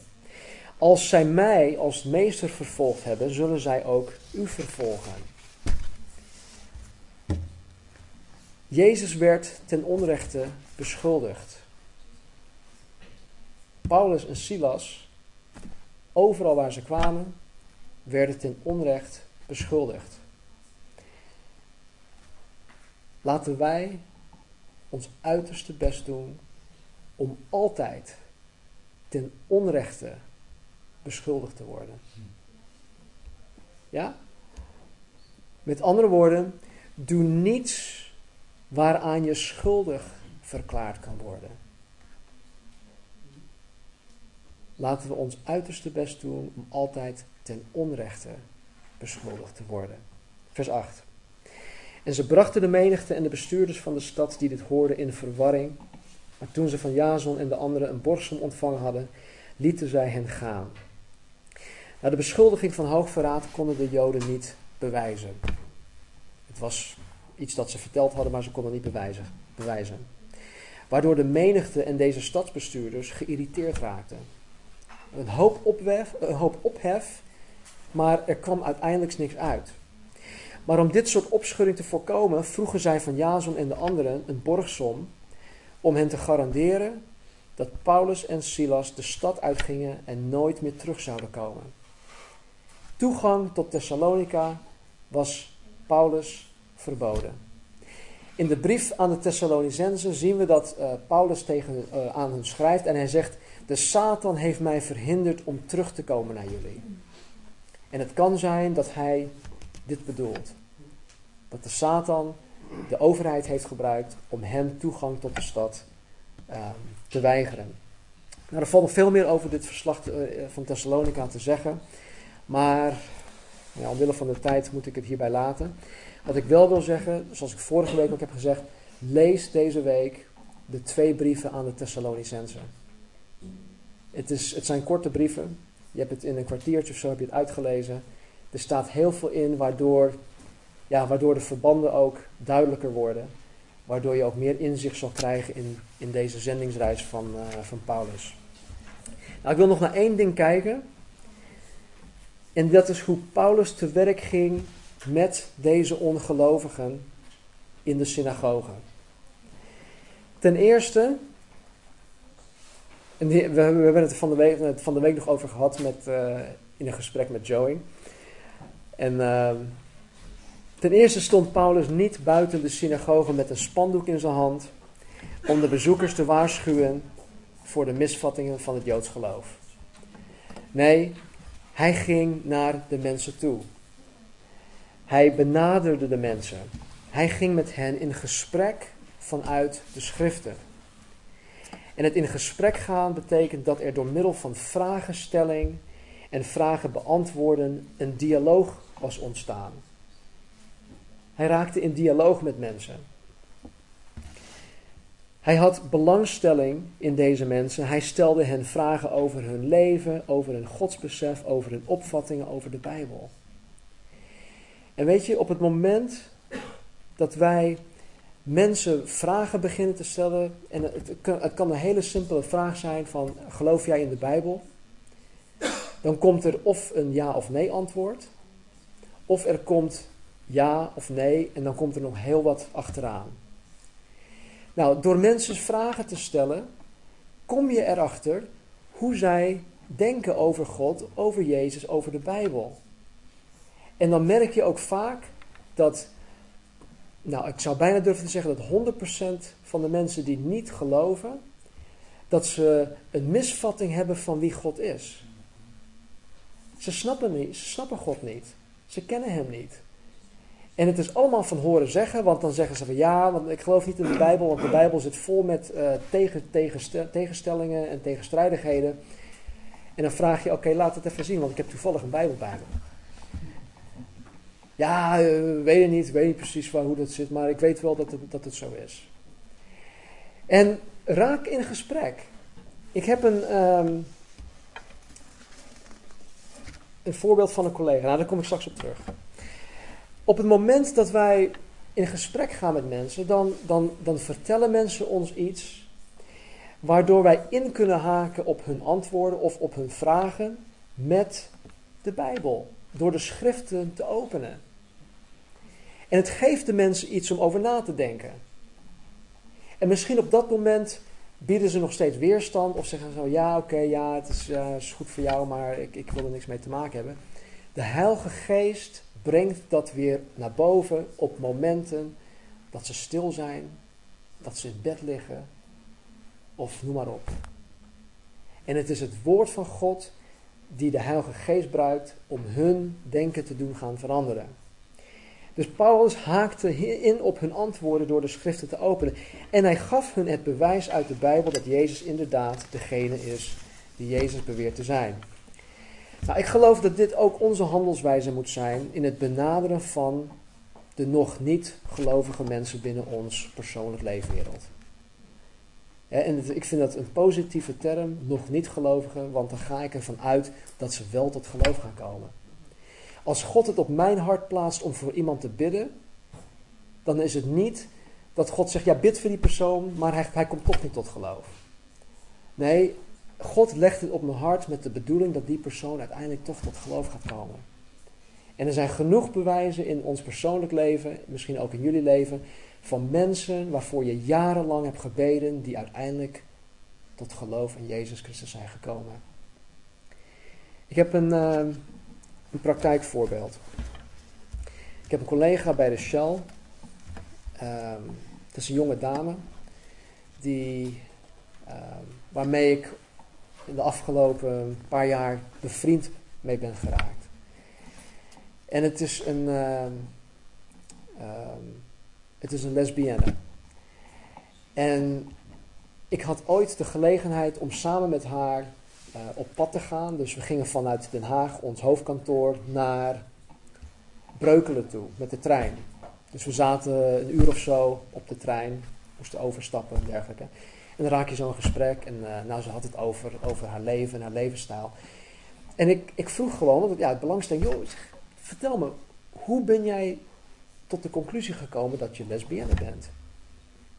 Als zij mij als meester vervolgd hebben, zullen zij ook u vervolgen. Jezus werd ten onrechte beschuldigd. Paulus en Silas, overal waar ze kwamen, werden ten onrecht beschuldigd. Laten wij ons uiterste best doen om altijd ten onrechte beschuldigd te worden. Ja? Met andere woorden, doe niets waaraan je schuldig verklaard kan worden. Laten we ons uiterste best doen om altijd ten onrechte beschuldigd te worden. Vers 8. En ze brachten de menigte en de bestuurders van de stad die dit hoorden in verwarring. Maar toen ze van Jason en de anderen een borgsom ontvangen hadden, lieten zij hen gaan. Nou, de beschuldiging van hoogverraad konden de Joden niet bewijzen. Het was iets dat ze verteld hadden, maar ze konden niet bewijzen. bewijzen. Waardoor de menigte en deze stadsbestuurders geïrriteerd raakten. Een hoop, hoop ophef, maar er kwam uiteindelijk niks uit. Maar om dit soort opschudding te voorkomen, vroegen zij van Jason en de anderen een borgsom om hen te garanderen dat Paulus en Silas de stad uitgingen en nooit meer terug zouden komen. Toegang tot Thessalonica was Paulus verboden. In de brief aan de Thessalonicenzen zien we dat uh, Paulus tegen, uh, aan hen schrijft en hij zegt: De Satan heeft mij verhinderd om terug te komen naar jullie. En het kan zijn dat hij dit bedoelt: dat de Satan de overheid heeft gebruikt om hem toegang tot de stad uh, te weigeren. Nou, er valt nog veel meer over dit verslag van Thessalonica te zeggen, maar ja, omwille van de tijd moet ik het hierbij laten. Wat ik wel wil zeggen, zoals ik vorige week ook heb gezegd, lees deze week de twee brieven aan de Thessalonicenzen. Het, is, het zijn korte brieven. Je hebt het in een kwartiertje of zo heb je het uitgelezen. Er staat heel veel in waardoor, ja, waardoor de verbanden ook duidelijker worden. Waardoor je ook meer inzicht zal krijgen in, in deze zendingsreis van, uh, van Paulus. Nou, ik wil nog naar één ding kijken. En dat is hoe Paulus te werk ging met deze ongelovigen in de synagoge. Ten eerste, we, we, hebben het van de, week, van de week nog over gehad met, uh, in een gesprek met Joey. En uh, ten eerste stond Paulus niet buiten de synagoge met een spandoek in zijn hand om de bezoekers te waarschuwen voor de misvattingen van het Joods geloof. Nee, hij ging naar de mensen toe. Hij benaderde de mensen. Hij ging met hen in gesprek vanuit de schriften. En het in gesprek gaan betekent dat er door middel van vragenstelling en vragen beantwoorden een dialoog was ontstaan. Hij raakte in dialoog met mensen. Hij had belangstelling in deze mensen. Hij stelde hen vragen over hun leven, over hun godsbesef, over hun opvattingen over de Bijbel. En weet je, op het moment dat wij mensen vragen beginnen te stellen, en het kan, een hele simpele vraag zijn van, geloof jij in de Bijbel? Dan komt er of een ja of nee antwoord, of er komt ja of nee, en dan komt er nog heel wat achteraan. Nou, door mensen vragen te stellen, kom je erachter hoe zij denken over God, over Jezus, over de Bijbel. En dan merk je ook vaak dat, nou, ik zou bijna durven te zeggen dat 100% van de mensen die niet geloven, dat ze een misvatting hebben van wie God is. Ze snappen, niet, ze snappen God niet. Ze kennen Hem niet. En het is allemaal van horen zeggen, want dan zeggen ze van ja, want ik geloof niet in de Bijbel, want de Bijbel zit vol met uh, tegen, tegenstellingen en tegenstrijdigheden. En dan vraag je, oké, laat het even zien, want ik heb toevallig een Bijbel bij me. Ja, uh, weet je niet, weet niet precies waar, hoe dat zit, maar ik weet wel dat het, dat het zo is. En raak in gesprek. Ik heb een, um, een voorbeeld van een collega, nou daar kom ik straks op terug. Op het moment dat wij in gesprek gaan met mensen, dan, dan, dan vertellen mensen ons iets waardoor wij in kunnen haken op hun antwoorden of op hun vragen met de Bijbel. Door de schriften te openen. En het geeft de mensen iets om over na te denken. En misschien op dat moment bieden ze nog steeds weerstand of zeggen zo: ja, oké, ja, het is, uh, is, goed voor jou, maar ik, ik wil er niks mee te maken hebben. De Heilige Geest brengt dat weer naar boven op momenten dat ze stil zijn, dat ze in bed liggen, of noem maar op. En het is het woord van God die de Heilige Geest gebruikt om hun denken te doen gaan veranderen. Dus Paulus haakte in op hun antwoorden door de schriften te openen. En hij gaf hun het bewijs uit de Bijbel dat Jezus inderdaad degene is die Jezus beweert te zijn. Nou, ik geloof dat dit ook onze handelswijze moet zijn in het benaderen van de nog niet gelovige mensen binnen ons persoonlijk leefwereld. en ik vind dat een positieve term, nog niet gelovigen, want dan ga ik ervan uit dat ze wel tot geloof gaan komen. Als God het op mijn hart plaatst om voor iemand te bidden, dan is het niet dat God zegt, ja bid voor die persoon, maar hij, hij komt toch niet tot geloof. Nee, God legt het op mijn hart met de bedoeling dat die persoon uiteindelijk toch tot geloof gaat komen. En er zijn genoeg bewijzen in ons persoonlijk leven, misschien ook in jullie leven, van mensen waarvoor je jarenlang hebt gebeden, die uiteindelijk tot geloof in Jezus Christus zijn gekomen. Ik heb een, uh, een praktijkvoorbeeld. Ik heb een collega bij de Shell. Uh, het is een jonge dame die, uh, waarmee ik in de afgelopen paar jaar bevriend mee ben geraakt. En het is een, uh, het is een lesbienne. En ik had ooit de gelegenheid om samen met haar uh, op pad te gaan. Dus we gingen vanuit Den Haag, ons hoofdkantoor, naar Breukelen toe met de trein. Dus we zaten een uur of zo op de trein, moesten overstappen en dergelijke. En dan raak je zo'n gesprek en uh, nou, ze had het over, over haar leven en haar levensstijl. En ik, ik vroeg gewoon, want ja, het belangstelling, joh, vertel me, hoe ben jij tot de conclusie gekomen dat je lesbienne bent?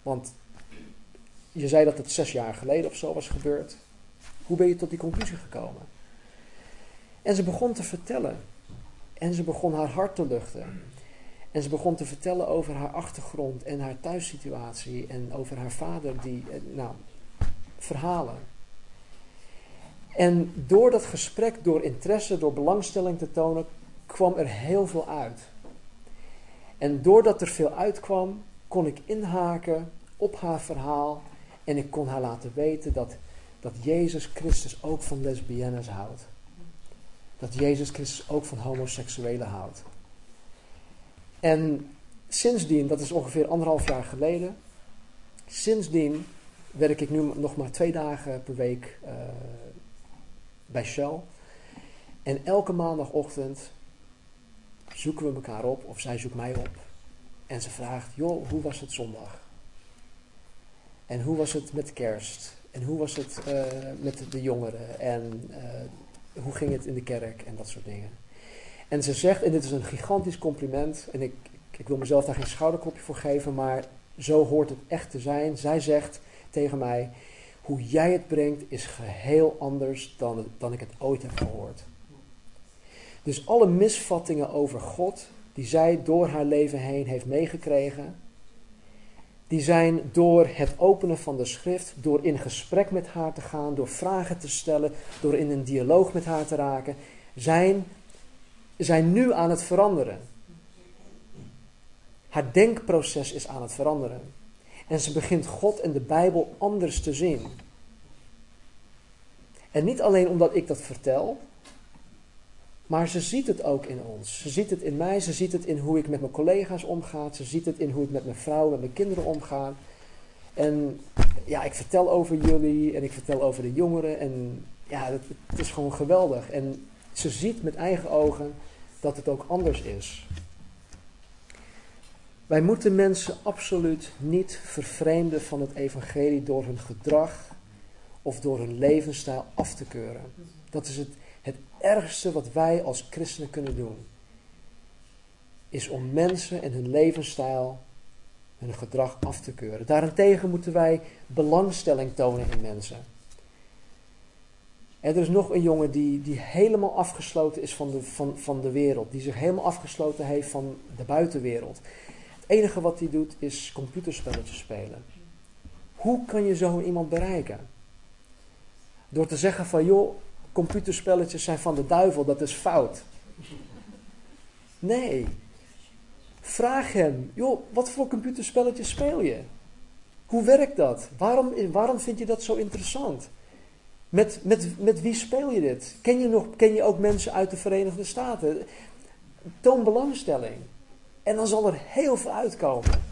Want je zei dat het zes jaar geleden of zo was gebeurd. Hoe ben je tot die conclusie gekomen? En ze begon te vertellen. En ze begon haar hart te luchten. En ze begon te vertellen over haar achtergrond en haar thuissituatie en over haar vader, die, eh, nou, verhalen. En door dat gesprek, door interesse, door belangstelling te tonen, kwam er heel veel uit. En doordat er veel uitkwam, kon ik inhaken op haar verhaal en ik kon haar laten weten dat, dat Jezus Christus ook van lesbiennes houdt. Dat Jezus Christus ook van homoseksuelen houdt. En sindsdien, dat is ongeveer anderhalf jaar geleden, sindsdien werk ik nu nog maar twee dagen per week uh, bij Shell. En elke maandagochtend zoeken we elkaar op, of zij zoekt mij op. En ze vraagt, joh, hoe was het zondag? En hoe was het met kerst? En hoe was het uh, met de jongeren? En uh, hoe ging het in de kerk? En dat soort dingen. En ze zegt, en dit is een gigantisch compliment, en ik, ik wil mezelf daar geen schouderklopje voor geven, maar zo hoort het echt te zijn. Zij zegt tegen mij, hoe jij het brengt is geheel anders dan, dan ik het ooit heb gehoord. Dus alle misvattingen over God, die zij door haar leven heen heeft meegekregen, die zijn door het openen van de schrift, door in gesprek met haar te gaan, door vragen te stellen, door in een dialoog met haar te raken, zijn zijn nu aan het veranderen. Haar denkproces is aan het veranderen. En ze begint God en de Bijbel anders te zien. En niet alleen omdat ik dat vertel, maar ze ziet het ook in ons. Ze ziet het in mij, ze ziet het in hoe ik met mijn collega's omga, ze ziet het in hoe ik met mijn vrouw, met mijn kinderen omga. En ja, ik vertel over jullie en ik vertel over de jongeren en ja, het, het is gewoon geweldig. En ze ziet met eigen ogen dat het ook anders is. Wij moeten mensen absoluut niet vervreemden van het evangelie door hun gedrag of door hun levensstijl af te keuren. Dat is het, ergste wat wij als christenen kunnen doen. Is om mensen en hun levensstijl, hun gedrag af te keuren. Daarentegen moeten wij belangstelling tonen in mensen. er is nog een jongen die, die helemaal afgesloten is van de, van, van de wereld. Die zich helemaal afgesloten heeft van de buitenwereld. Het enige wat hij doet is computerspelletjes spelen. Hoe kan je zo iemand bereiken? Door te zeggen van joh, computerspelletjes zijn van de duivel, dat is fout. Nee. Vraag hem, joh, wat voor computerspelletjes speel je? Hoe werkt dat? Waarom, waarom vind je dat zo interessant? Met, met, met wie speel je dit? Ken je, nog, ken je ook mensen uit de Verenigde Staten? Toon belangstelling. En dan zal er heel veel uitkomen.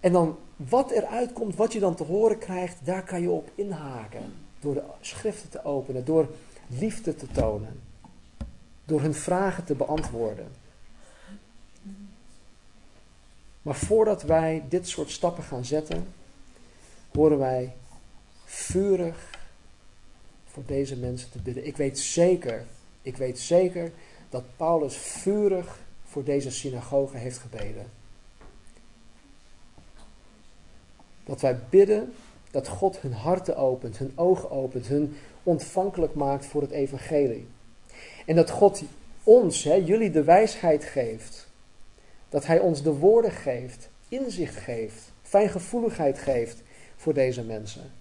En dan wat er uitkomt, wat je dan te horen krijgt, daar kan je op inhaken. Door de schriften te openen, door liefde te tonen. Door hun vragen te beantwoorden. Maar voordat wij dit soort stappen gaan zetten, horen wij vurig voor deze mensen te bidden. Ik weet zeker, ik weet zeker dat Paulus vurig voor deze synagoge heeft gebeden. Dat wij bidden dat God hun harten opent, hun ogen opent, hun ontvankelijk maakt voor het evangelie. En dat God ons, hè, jullie de wijsheid geeft. Dat Hij ons de woorden geeft, inzicht geeft, fijngevoeligheid geeft voor deze mensen.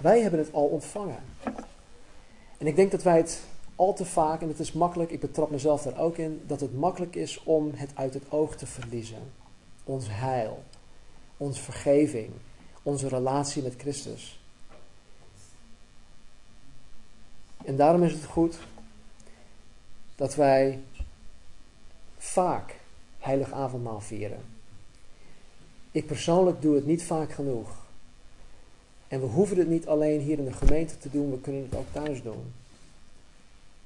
Wij hebben het al ontvangen. En ik denk dat wij het al te vaak, en het is makkelijk, ik betrap mezelf daar ook in, dat het makkelijk is om het uit het oog te verliezen. Ons heil, onze vergeving, onze relatie met Christus. En daarom is het goed dat wij vaak heilig avondmaal vieren. Ik persoonlijk doe het niet vaak genoeg. En we hoeven het niet alleen hier in de gemeente te doen, we kunnen het ook thuis doen.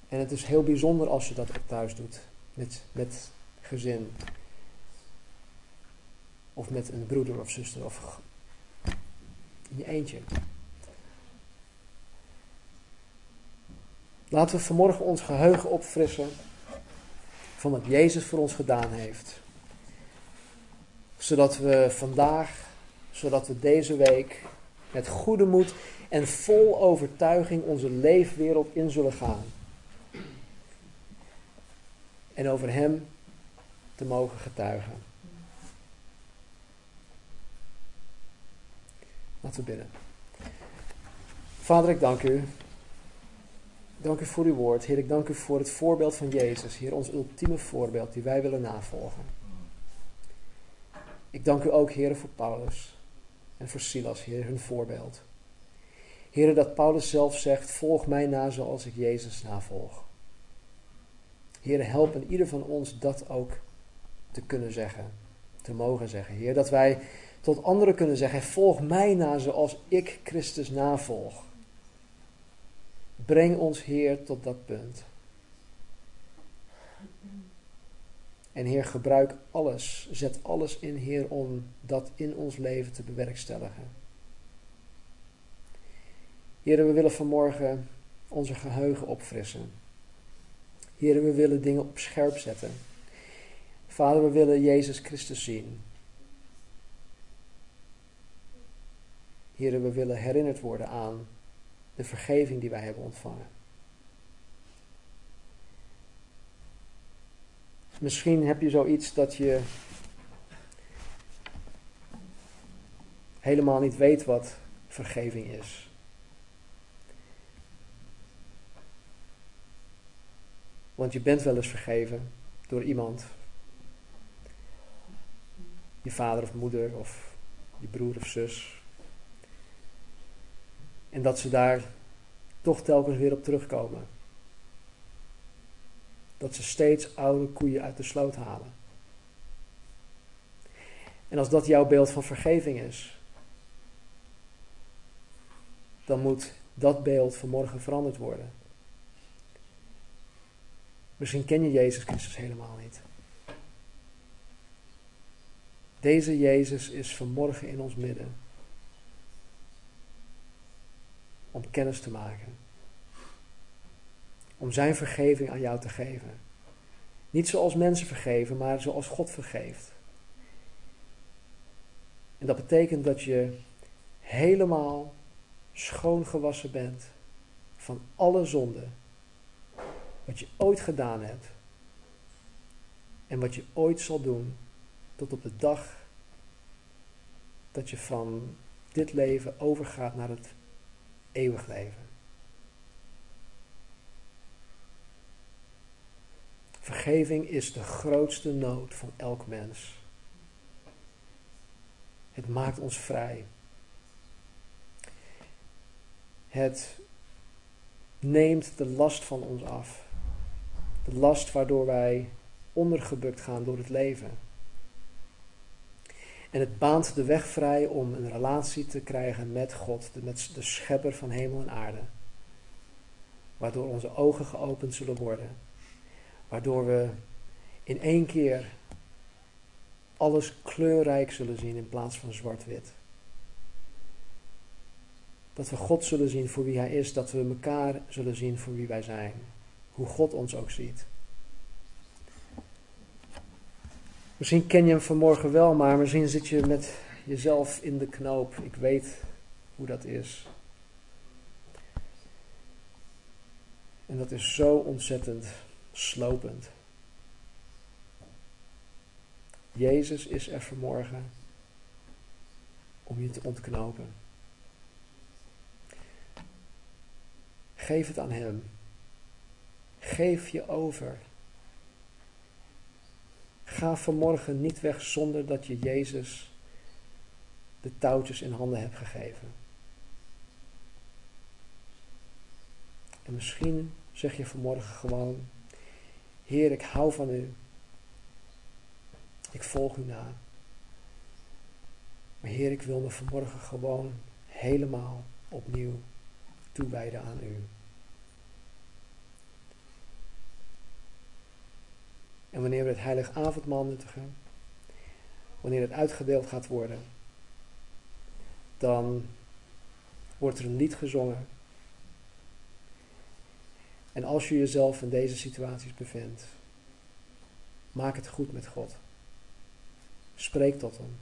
En het is heel bijzonder als je dat ook thuis doet, met, met gezin. Of met een broeder of zuster, of in je eentje. Laten we vanmorgen ons geheugen opfrissen van wat Jezus voor ons gedaan heeft. Zodat we vandaag, zodat we deze week met goede moed en vol overtuiging onze leefwereld in zullen gaan. En over Hem te mogen getuigen. Laten we bidden. Vader, ik dank u. Dank u voor uw woord. Heer, ik dank u voor het voorbeeld van Jezus. Heer, ons ultieme voorbeeld die wij willen navolgen. Ik dank u ook, Heer, voor Paulus en voor Silas, Heer, hun voorbeeld. Heer, dat Paulus zelf zegt, volg mij na zoals ik Jezus navolg. Heer, help in ieder van ons dat ook te kunnen zeggen, te mogen zeggen. Heer, dat wij tot anderen kunnen zeggen, volg mij na zoals ik Christus navolg. Breng ons, Heer, tot dat punt. En Heer, gebruik alles, zet alles in, Heer, om dat in ons leven te bewerkstelligen. Heer, we willen vanmorgen onze geheugen opfrissen. Heer, we willen dingen op scherp zetten. Vader, we willen Jezus Christus zien. Heer, we willen herinnerd worden aan de vergeving die wij hebben ontvangen. Misschien heb je zoiets dat je helemaal niet weet wat vergeving is. Want je bent wel eens vergeven door iemand. Je vader of moeder of je broer of zus. En dat ze daar toch telkens weer op terugkomen. Dat ze steeds oude koeien uit de sloot halen. En als dat jouw beeld van vergeving is, dan moet dat beeld vanmorgen veranderd worden. Misschien ken je Jezus Christus helemaal niet. Deze Jezus is vanmorgen in ons midden. Om kennis te maken. Om zijn vergeving aan jou te geven. Niet zoals mensen vergeven, maar zoals God vergeeft. En dat betekent dat je helemaal schoongewassen bent van alle zonden wat je ooit gedaan hebt en wat je ooit zal doen tot op de dag dat je van dit leven overgaat naar het eeuwig leven. Vergeving is de grootste nood van elk mens. Het maakt ons vrij. Het neemt de last van ons af. De last waardoor wij ondergebukt gaan door het leven. En het baant de weg vrij om een relatie te krijgen met God, met de schepper van hemel en aarde. Waardoor onze ogen geopend zullen worden. Waardoor we in één keer alles kleurrijk zullen zien in plaats van zwart-wit. Dat we God zullen zien voor wie Hij is, dat we elkaar zullen zien voor wie wij zijn. Hoe God ons ook ziet. Misschien ken je hem vanmorgen wel, maar misschien zit je met jezelf in de knoop. Ik weet hoe dat is. En dat is zo ontzettend slopend. Jezus is er vanmorgen om je te ontknopen. Geef het aan Hem. Geef je over. Ga vanmorgen niet weg zonder dat je Jezus de touwtjes in handen hebt gegeven. En misschien zeg je vanmorgen gewoon: Heer, ik hou van u. Ik volg u na. Maar Heer, ik wil me vanmorgen gewoon helemaal opnieuw toewijden aan u. En wanneer we het heilige avondmaal nuttigen, wanneer het uitgedeeld gaat worden, dan wordt er een lied gezongen. En als je jezelf in deze situaties bevindt, maak het goed met God. Spreek tot Hem.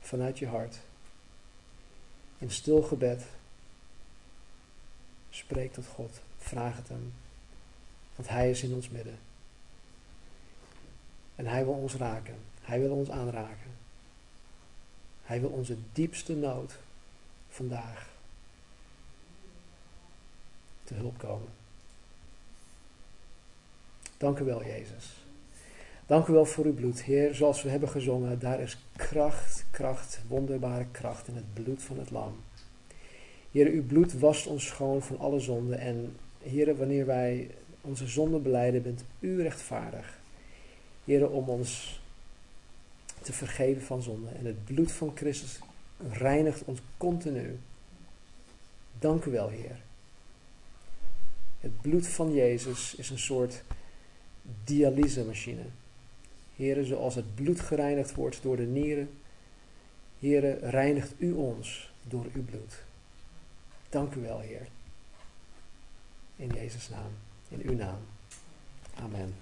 Vanuit je hart. In stil gebed. Spreek tot God. Vraag het Hem. Want Hij is in ons midden. En Hij wil ons raken. Hij wil ons aanraken. Hij wil onze diepste nood vandaag te hulp komen. Dank u wel, Jezus. Dank u wel voor uw bloed, Heer. Zoals we hebben gezongen, daar is kracht, kracht, wonderbare kracht in het bloed van het lam. Heer, uw bloed wast ons schoon van alle zonden. En Heer, wanneer wij onze zonden beleiden, bent u rechtvaardig. Heer, om ons te vergeven van zonde. En het bloed van Christus reinigt ons continu. Dank u wel, Heer. Het bloed van Jezus is een soort dialysemachine. Heren, zoals het bloed gereinigd wordt door de nieren, Heren, reinigt u ons door uw bloed. Dank u wel, Heer. In Jezus' naam, in uw naam. Amen.